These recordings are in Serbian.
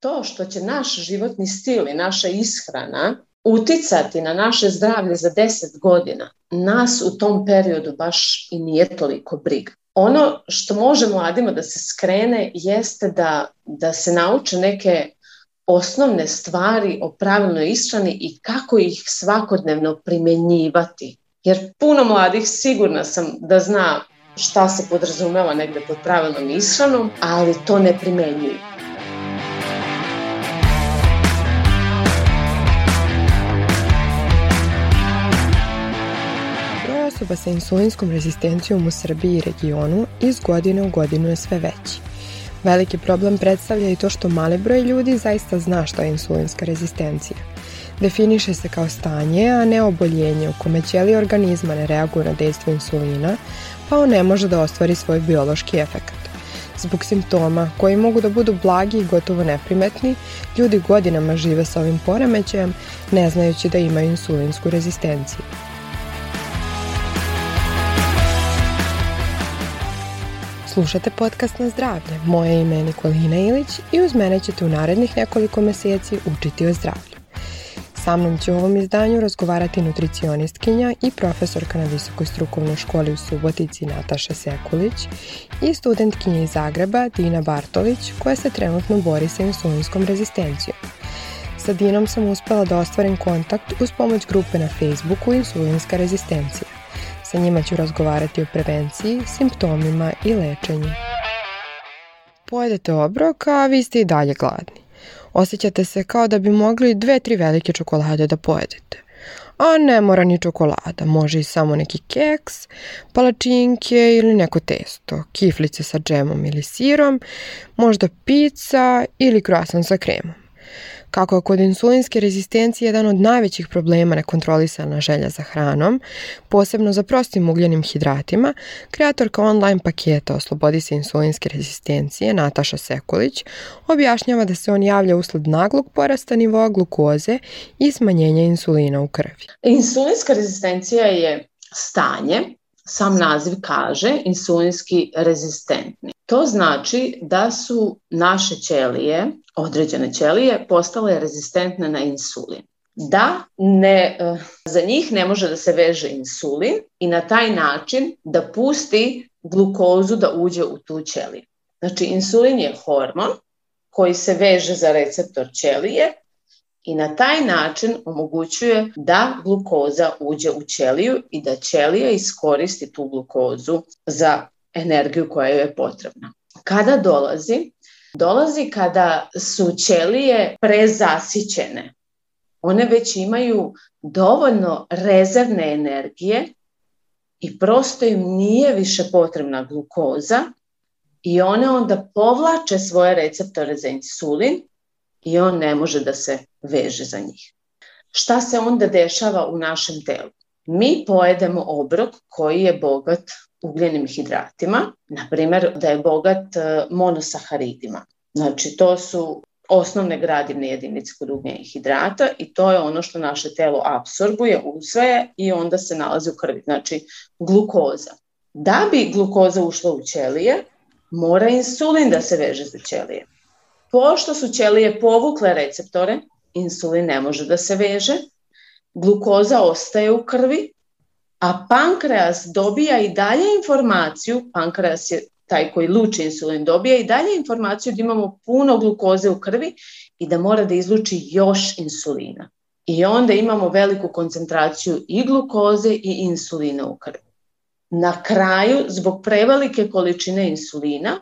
to što će naš životni stil i naša ishrana uticati na naše zdravlje za 10 godina, nas u tom periodu baš i nije toliko briga. Ono što može mladima da se skrene jeste da, da se nauče neke osnovne stvari o pravilnoj ishrani i kako ih svakodnevno primenjivati. Jer puno mladih sigurna sam da zna šta se podrazumeva negde pod pravilnom ishranom, ali to ne primenjuju. osoba sa insulinskom rezistencijom u Srbiji i regionu iz godine u godinu je sve veći. Veliki problem predstavlja i to što mali broj ljudi zaista zna šta je insulinska rezistencija. Definiše se kao stanje, a ne oboljenje u kome ćelije organizma ne reaguju na dejstvo insulina, pa on ne može da ostvari svoj biološki efekt. Zbog simptoma, koji mogu da budu blagi i gotovo neprimetni, ljudi godinama žive sa ovim poremećajem, ne znajući da imaju insulinsku rezistenciju. Slušate podcast na zdravlje. Moje ime je Nikolina Ilić i uz mene ćete u narednih nekoliko meseci učiti o zdravlju. Sa mnom će u ovom izdanju razgovarati nutricionistkinja i profesorka na Visokoj strukovnoj školi u Subotici Nataša Sekulić i studentkinja iz Zagreba Dina Bartović koja se trenutno bori sa insulinskom rezistencijom. Sa Dinom sam uspela da ostvarim kontakt uz pomoć grupe na Facebooku Insulinska rezistencija. Sa njima ću razgovarati o prevenciji, simptomima i lečenju. Pojedete obrok, a vi ste i dalje gladni. Osjećate se kao da bi mogli dve, tri velike čokolade da pojedete. A ne mora ni čokolada, može i samo neki keks, palačinke ili neko testo, kiflice sa džemom ili sirom, možda pizza ili croissant sa kremom. Kako je kod insulinske rezistencije jedan od najvećih problema nekontrolisana želja za hranom, posebno za prostim ugljenim hidratima, kreatorka online paketa Oslobodi se insulinske rezistencije Nataša Sekulić objašnjava da se on javlja usled naglog porasta nivoa glukoze i smanjenja insulina u krvi. Insulinska rezistencija je stanje sam naziv kaže, insulinski rezistentni. To znači da su naše ćelije, određene ćelije, postale rezistentne na insulin. Da, ne, e, za njih ne može da se veže insulin i na taj način da pusti glukozu da uđe u tu ćeliju. Znači, insulin je hormon koji se veže za receptor ćelije i na taj način omogućuje da glukoza uđe u ćeliju i da ćelija iskoristi tu glukozu za energiju koja joj je potrebna. Kada dolazi? Dolazi kada su ćelije prezasićene. One već imaju dovoljno rezervne energije i prosto im nije više potrebna glukoza i one onda povlače svoje receptore za insulin i on ne može da se veže za njih. Šta se onda dešava u našem telu? Mi pojedemo obrok koji je bogat ugljenim hidratima, na primjer da je bogat e, monosaharidima. Znači to su osnovne gradivne jedinice kod ugljenih hidrata i to je ono što naše telo apsorbuje, usvaja i onda se nalazi u krvi, znači glukoza. Da bi glukoza ušla u ćelije, mora insulin da se veže za ćelije. Pošto su ćelije povukle receptore, insulin ne može da se veže, glukoza ostaje u krvi a pankreas dobija i dalje informaciju, pankreas je taj koji luči insulin, dobija i dalje informaciju da imamo puno glukoze u krvi i da mora da izluči još insulina. I onda imamo veliku koncentraciju i glukoze i insulina u krvi. Na kraju, zbog prevelike količine insulina,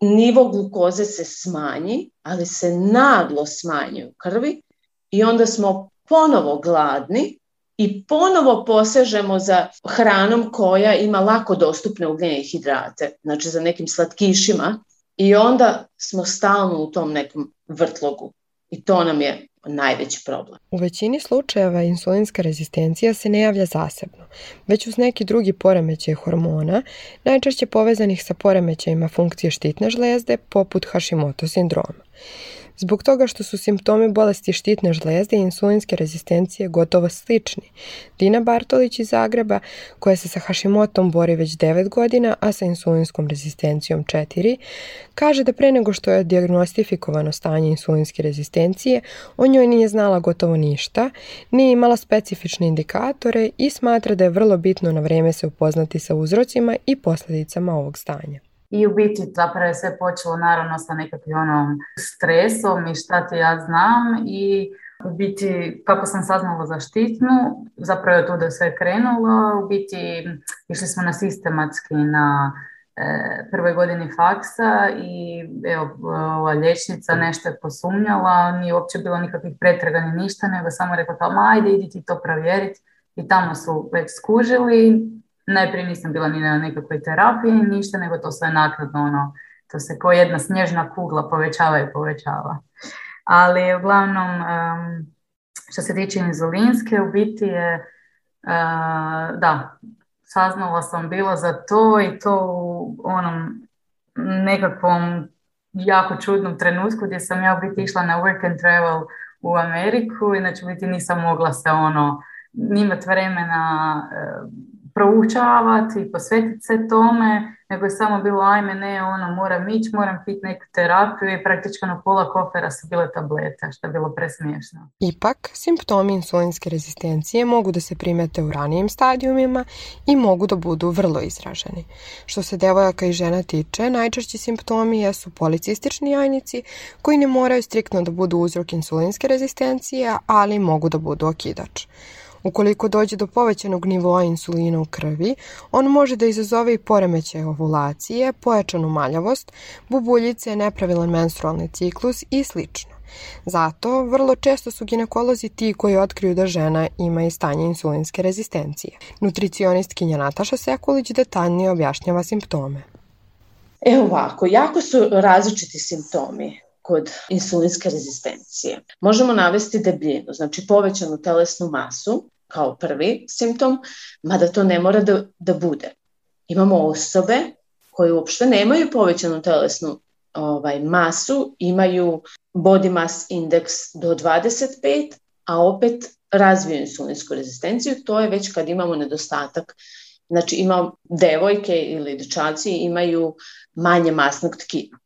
nivo glukoze se smanji, ali se naglo smanji u krvi i onda smo ponovo gladni i ponovo posežemo za hranom koja ima lako dostupne ugljene hidrate, znači za nekim slatkišima i onda smo stalno u tom nekom vrtlogu i to nam je najveći problem. U većini slučajeva insulinska rezistencija se ne javlja zasebno, već uz neki drugi poremećaj hormona, najčešće povezanih sa poremećajima funkcije štitne žlezde poput Hashimoto sindroma zbog toga što su simptomi bolesti štitne žlezde i insulinske rezistencije gotovo slični. Dina Bartolić iz Zagreba, koja se sa Hashimotom bori već 9 godina, a sa insulinskom rezistencijom 4, kaže da pre nego što je diagnostifikovano stanje insulinske rezistencije, o njoj nije znala gotovo ništa, nije imala specifične indikatore i smatra da je vrlo bitno na vreme se upoznati sa uzrocima i posledicama ovog stanja. I u biti zapravo je sve počelo naravno sa nekakvim onom stresom i šta ti ja znam i u biti, kako sam saznala za štitnu, zapravo je tu da sve krenulo, u biti išli smo na sistematski na e, prvoj godini faksa i evo, ova lječnica nešto je posumnjala, nije uopće bilo nikakvih pretraga ni ništa, nego samo rekla kao, ajde, idi ti to provjeriti i tamo su već skužili najprije nisam bila ni na nekakvoj terapiji, ništa, nego to sve naknadno, ono, to se kao jedna snježna kugla povećava i povećava. Ali uglavnom, što se tiče inzulinske, u biti je, eh, da, saznala sam bila za to i to u onom nekakvom jako čudnom trenutku gdje sam ja u biti išla na work and travel u Ameriku, inače u biti nisam mogla se ono, nimat vremena eh, proučavati i posvetiti se tome, nego je samo bilo ajme ne, ono, moram ići, moram piti neku terapiju i praktički na pola kofera su bile tablete, što je bilo presmiješno. Ipak, simptomi insulinske rezistencije mogu da se primete u ranijim stadijumima i mogu da budu vrlo izraženi. Što se devojaka i žena tiče, najčešći simptomi jesu policistični jajnici, koji ne moraju striktno da budu uzrok insulinske rezistencije, ali mogu da budu okidač. Ukoliko dođe do povećanog nivoa insulina u krvi, on može da izazove i poremećaj ovulacije, pojačanu maljavost, bubuljice, nepravilan menstrualni ciklus i slično. Zato, vrlo često su ginekolozi ti koji otkriju da žena ima i stanje insulinske rezistencije. Nutricionistkinja Nataša Sekulić detaljnije objašnjava simptome. E ovako, jako su različiti simptomi kod insulinske rezistencije. Možemo navesti debljinu, znači povećanu telesnu masu, kao prvi simptom, mada to ne mora da, da bude. Imamo osobe koje uopšte nemaju povećanu telesnu ovaj, masu, imaju body mass index do 25, a opet razviju insulinsku rezistenciju, to je već kad imamo nedostatak Znači ima devojke ili dečaci imaju manje masnog tkiva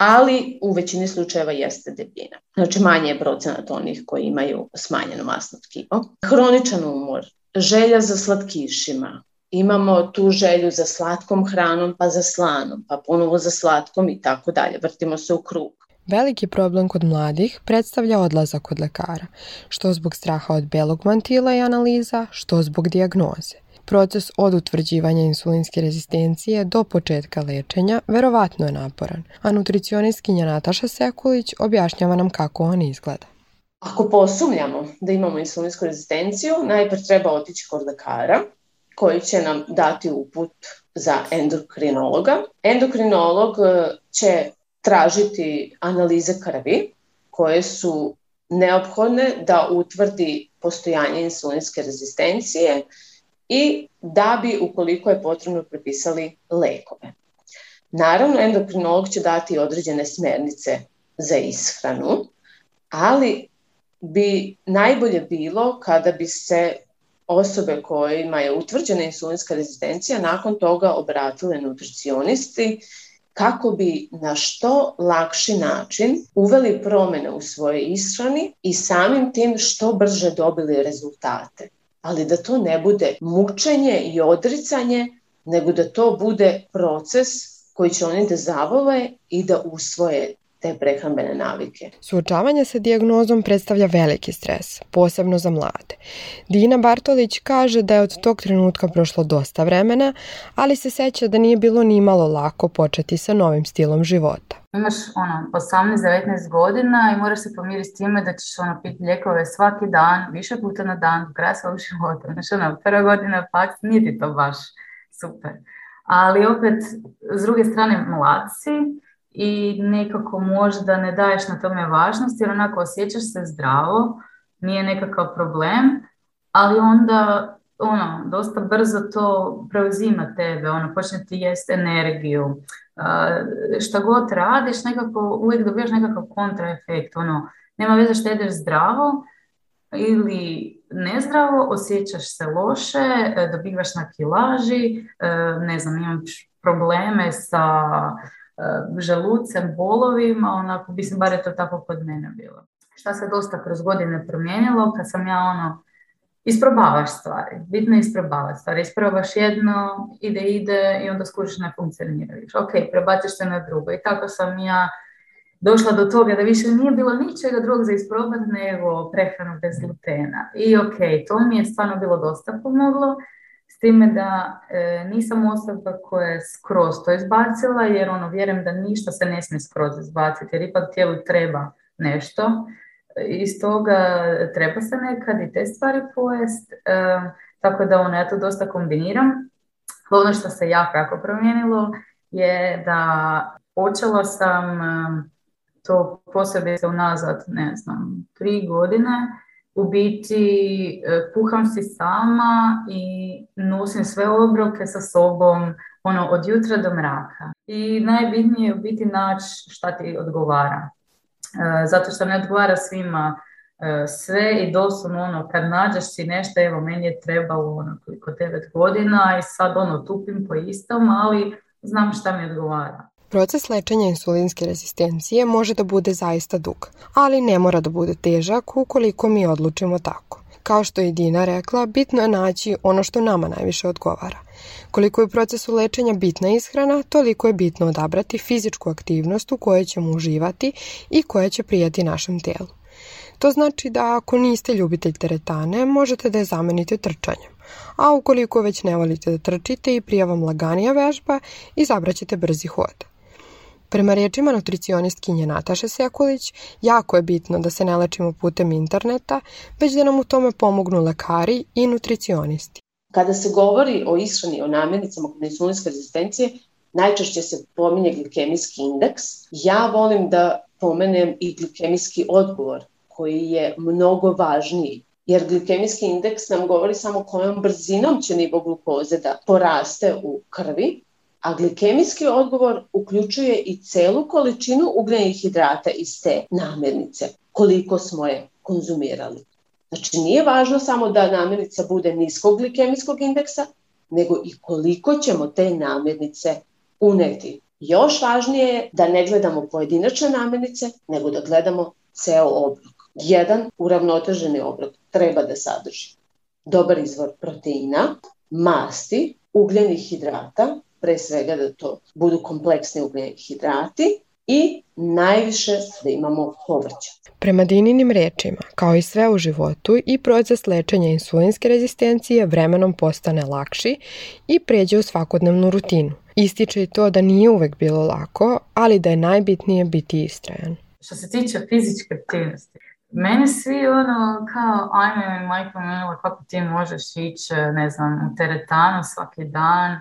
ali u većini slučajeva jeste debljina. Znači manje je procenat onih koji imaju smanjeno masno tkivo. Hroničan umor, želja za slatkišima, imamo tu želju za slatkom hranom, pa za slanom, pa ponovo za slatkom i tako dalje. Vrtimo se u krug. Veliki problem kod mladih predstavlja odlazak od lekara, što zbog straha od belog mantila i analiza, što zbog dijagnoze. Proces od utvrđivanja insulinske rezistencije do početka lečenja verovatno je naporan, a nutricionistkinja Nataša Sekulić objašnjava nam kako on izgleda. Ako posumljamo da imamo insulinsku rezistenciju, najpre treba otići kod lekara koji će nam dati uput za endokrinologa. Endokrinolog e, će tražiti analize krvi koje su neophodne da utvrdi postojanje insulinske rezistencije i da bi, ukoliko je potrebno, prepisali lekove. Naravno, endokrinolog će dati određene smernice za ishranu, ali bi najbolje bilo kada bi se osobe kojima je utvrđena insulinska rezistencija nakon toga obratile nutricionisti kako bi na što lakši način uveli promene u svoje ishrani i samim tim što brže dobili rezultate ali da to ne bude mučenje i odricanje, nego da to bude proces koji će oni da zavole i da usvoje te prehrambene navike. Suočavanje sa diagnozom predstavlja veliki stres, posebno za mlade. Dina Bartolić kaže da je od tog trenutka prošlo dosta vremena, ali se seća da nije bilo ni malo lako početi sa novim stilom života. Imaš ono, 18-19 godina i moraš se pomiriti s time da ćeš ono, piti ljekove svaki dan, više puta na dan, do kraja svog života. Znači, ono, prva godina fakt nije ti to baš super. Ali opet, s druge strane, mladci, i nekako možda ne daješ na tome važnost jer onako osjećaš se zdravo, nije nekakav problem, ali onda ono, dosta brzo to preuzima tebe, ono, počne ti jest energiju, šta god radiš, nekako uvijek dobijaš nekakav kontraefekt, ono, nema veze što jedeš zdravo ili nezdravo, osjećaš se loše, e, dobivaš na kilaži, e, ne znam, imaš probleme sa Eh, želucem, bolovima, onako, mislim, bar je to tako kod mene bilo. Šta se dosta kroz godine promijenilo, kad sam ja ono, isprobavaš stvari, bitno je isprobavati stvari, isprobaš jedno, ide, ide i onda skužiš ne funkcioniraš. Ok, prebaciš se na drugo i tako sam ja došla do toga da više nije bilo ničega drugog za isprobati nego prehranu bez glutena. I ok, to mi je stvarno bilo dosta pomoglo, S time da e, nisam osoba koja je skroz to izbacila, jer ono, vjerujem da ništa se ne smije skroz izbaciti, jer ipak tijelu treba nešto. Iz toga treba se nekad i te stvari pojest, e, tako da ono, ja to dosta kombiniram. Ono što se jako, jako promijenilo je da počela sam e, to posebice unazad, ne znam, tri godine, u biti puham e, si sama i nosim sve obroke sa sobom ono, od jutra do mraka. I najbitnije je u biti naći šta ti odgovara. E, zato što ne odgovara svima e, sve i doslovno ono, kad nađeš si nešto, evo meni je trebalo ono, koliko devet godina i sad ono tupim po istom, ali znam šta mi odgovara. Proces lečenja insulinske rezistencije može da bude zaista dug, ali ne mora da bude težak ukoliko mi odlučimo tako. Kao što je Dina rekla, bitno je naći ono što nama najviše odgovara. Koliko je u procesu lečenja bitna ishrana, toliko je bitno odabrati fizičku aktivnost u kojoj ćemo uživati i koja će prijati našem telu. To znači da ako niste ljubitelj teretane, možete da je zamenite trčanjem. A ukoliko već ne volite da trčite i prijavom laganija vežba, izabraćete brzi hod. Prema riječima nutricionistkinje Nataše Sekulić, jako je bitno da se ne lečimo putem interneta, već da nam u tome pomognu lekari i nutricionisti. Kada se govori o ishrani, o namirnicama insulinske rezistencije, najčešće se pominje glikemijski indeks. Ja volim da pomenem i glikemijski odgovor, koji je mnogo važniji jer glikemijski indeks nam govori samo kojom brzinom će nivo glukoze da poraste u krvi, a glikemijski odgovor uključuje i celu količinu ugljenih hidrata iz te namirnice, koliko smo je konzumirali. Znači nije važno samo da namirnica bude niskog glikemijskog indeksa, nego i koliko ćemo te namirnice uneti. Još važnije je da ne gledamo pojedinačne namirnice, nego da gledamo ceo obrok. Jedan uravnoteženi obrok treba da sadrži dobar izvor proteina, masti, ugljenih hidrata, pre svega da to budu kompleksni ugljenhidrati i najviše da imamo povrća. Prema Dininim rečima, kao i sve u životu, i proces lečenja insulinske rezistencije vremenom postane lakši i pređe u svakodnevnu rutinu. Ističe i to da nije uvek bilo lako, ali da je najbitnije biti istrajan. Što se tiče fizičke aktivnosti, mene svi ono kao, ajme, majka, mila, kako ti možeš ići, ne znam, u teretanu svaki dan,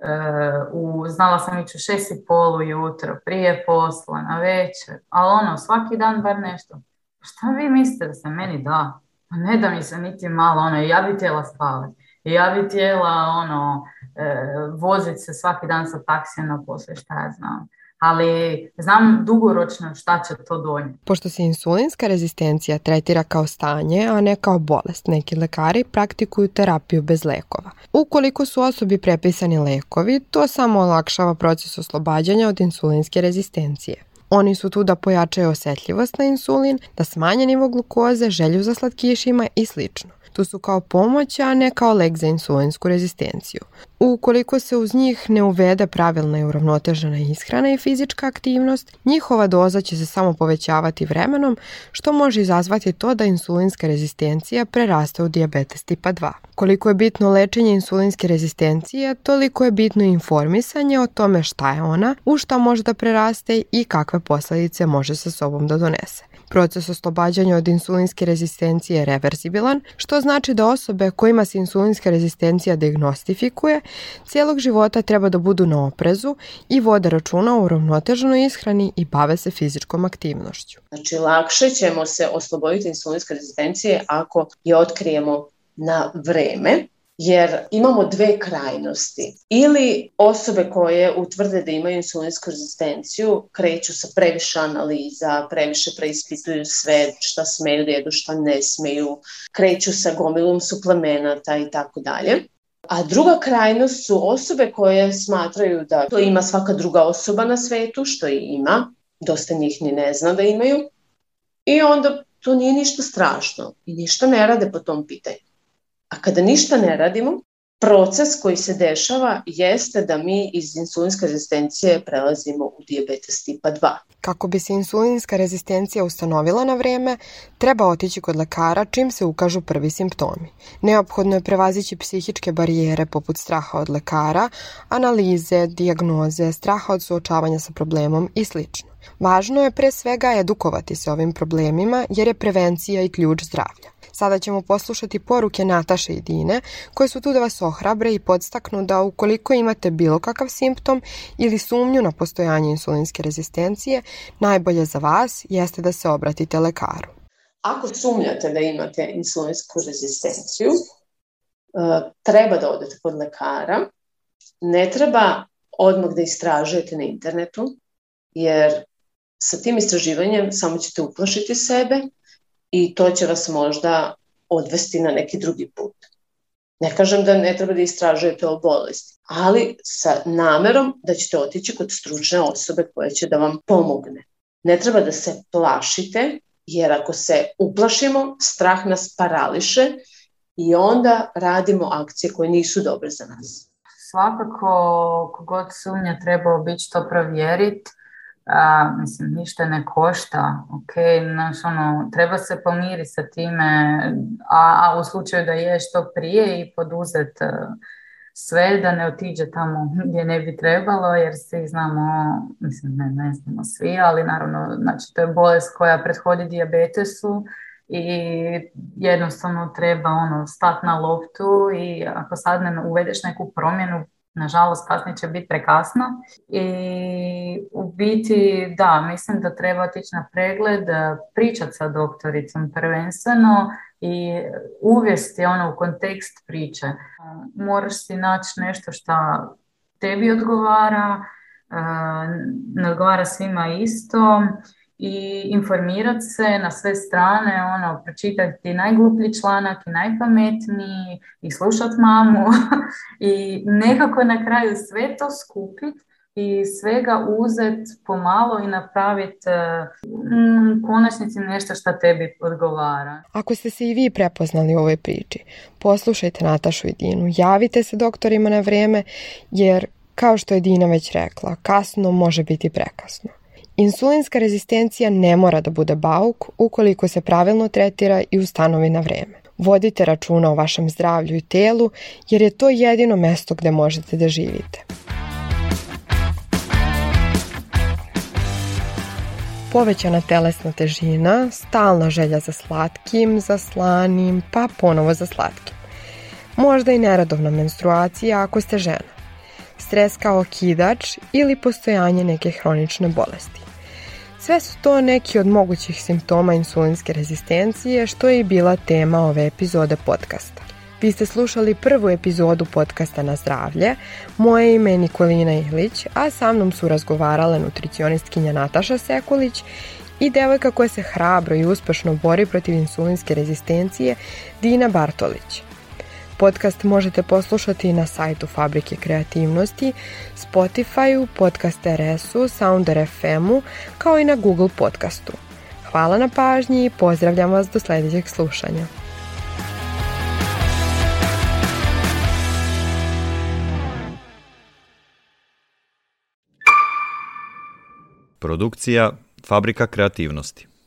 Eh, u, znala sam ići u šest i pol ujutro, prije posla, na večer, ali ono, svaki dan bar nešto. Šta vi mislite da se meni da? Pa ne da mi se niti malo, ono, ja bi htjela spavati. Ja bi htjela, ono, e, eh, voziti se svaki dan sa taksijem na posle, šta ja znam ali znam dugoročno šta će to donijeti. Pošto se insulinska rezistencija tretira kao stanje, a ne kao bolest, neki lekari praktikuju terapiju bez lekova. Ukoliko su osobi prepisani lekovi, to samo olakšava proces oslobađanja od insulinske rezistencije. Oni su tu da pojačaju osetljivost na insulin, da smanje nivo glukoze, želju za slatkišima i slično. To su kao pomoć, a ne kao lek za insulinsku rezistenciju. Ukoliko se uz njih ne uvede pravilna i uravnotežena ishrana i fizička aktivnost, njihova doza će se samo povećavati vremenom, što može izazvati to da insulinska rezistencija preraste u diabetes tipa 2. Koliko je bitno lečenje insulinske rezistencije, toliko je bitno informisanje o tome šta je ona, u šta može da preraste i kakve posledice može sa sobom da donese. Proces oslobađanja od insulinske rezistencije je reverzibilan, što znači da osobe kojima se insulinska rezistencija diagnostifikuje, cijelog života treba da budu na oprezu i vode računa o uravnoteženoj ishrani i bave se fizičkom aktivnošću. Znači, lakše ćemo se osloboditi insulinske rezistencije ako je otkrijemo na vreme jer imamo dve krajnosti. Ili osobe koje utvrde da imaju insulinsku rezistenciju kreću sa previše analiza, previše preispituju sve šta smeju da jedu, šta ne smeju, kreću sa gomilom suplemenata i tako dalje. A druga krajnost su osobe koje smatraju da to ima svaka druga osoba na svetu, što i ima, dosta njih ni ne zna da imaju, i onda to nije ništa strašno i ništa ne rade po tom pitanju. A kada ništa ne radimo, proces koji se dešava jeste da mi iz insulinske rezistencije prelazimo u diabetes tipa 2. Kako bi se insulinska rezistencija ustanovila na vreme, treba otići kod lekara čim se ukažu prvi simptomi. Neophodno je prevazići psihičke barijere poput straha od lekara, analize, diagnoze, straha od suočavanja sa problemom i slično. Važno je pre svega edukovati se ovim problemima jer je prevencija i ključ zdravlja. Sada ćemo poslušati poruke Nataše i Dine koje su tu da vas ohrabre i podstaknu da ukoliko imate bilo kakav simptom ili sumnju na postojanje insulinske rezistencije, najbolje za vas jeste da se obratite lekaru. Ako sumnjate da imate insulinsku rezistenciju, eh, treba da odete kod lekara. Ne treba odmah da istražujete na internetu, jer sa tim istraživanjem samo ćete uplašiti sebe i to će vas možda odvesti na neki drugi put. Ne kažem da ne treba da istražujete o bolesti, ali sa namerom da ćete otići kod stručne osobe koja će da vam pomogne. Ne treba da se plašite, jer ako se uplašimo, strah nas parališe i onda radimo akcije koje nisu dobre za nas. Svakako, kogod sumnja, treba obići to provjeriti a, mislim, ništa ne košta, ok, znaš, ono, treba se pomiri sa time, a, a u slučaju da je što prije i poduzet e, sve da ne otiđe tamo gdje ne bi trebalo, jer svi znamo, mislim, ne, ne znamo svi, ali naravno, znači, to je bolest koja prethodi diabetesu, i jednostavno treba ono stati na loptu i ako sad ne uvedeš neku promjenu nažalost kasnije će biti prekasno i u biti da, mislim da treba otići na pregled, e, pričati sa doktoricom prvenstveno i uvesti ono u kontekst priče. E, moraš si naći nešto što tebi odgovara, ne odgovara svima isto, i informirati se na sve strane, ono, pročitati najgluplji članak i najpametniji i slušati mamu i nekako na kraju sve to skupiti i svega uzet pomalo i napraviti mm, e, konačnici nešto što tebi odgovara. Ako ste se i vi prepoznali u ovoj priči, poslušajte Natašu i Dinu, javite se doktorima na vreme, jer kao što je Dina već rekla, kasno može biti prekasno. Insulinska rezistencija ne mora da bude bauk ukoliko se pravilno tretira i ustanovi na vreme. Vodite računa o vašem zdravlju i telu jer je to jedino mesto gde možete da živite. Povećana telesna težina, stalna želja za slatkim, za slanim, pa ponovo za slatkim. Možda i neradovna menstruacija ako ste žena stres kao kidač ili postojanje neke hronične bolesti. Sve su to neki od mogućih simptoma insulinske rezistencije, što je i bila tema ove epizode podcasta. Vi ste slušali prvu epizodu podcasta Na zdravlje. Moje ime je Nikolina Ilić, a sa mnom su razgovarale nutricionistkinja Nataša Sekulić i devojka koja se hrabro i uspešno bori protiv insulinske rezistencije Dina Bartolić podcast možete poslušati na sajtu Fabrike kreativnosti, Spotify-u, Podcast RS-u, Sounder FM-u, kao i na Google podcastu. Hvala na pažnji i pozdravljam vas do sledećeg slušanja. Produkcija Fabrika kreativnosti.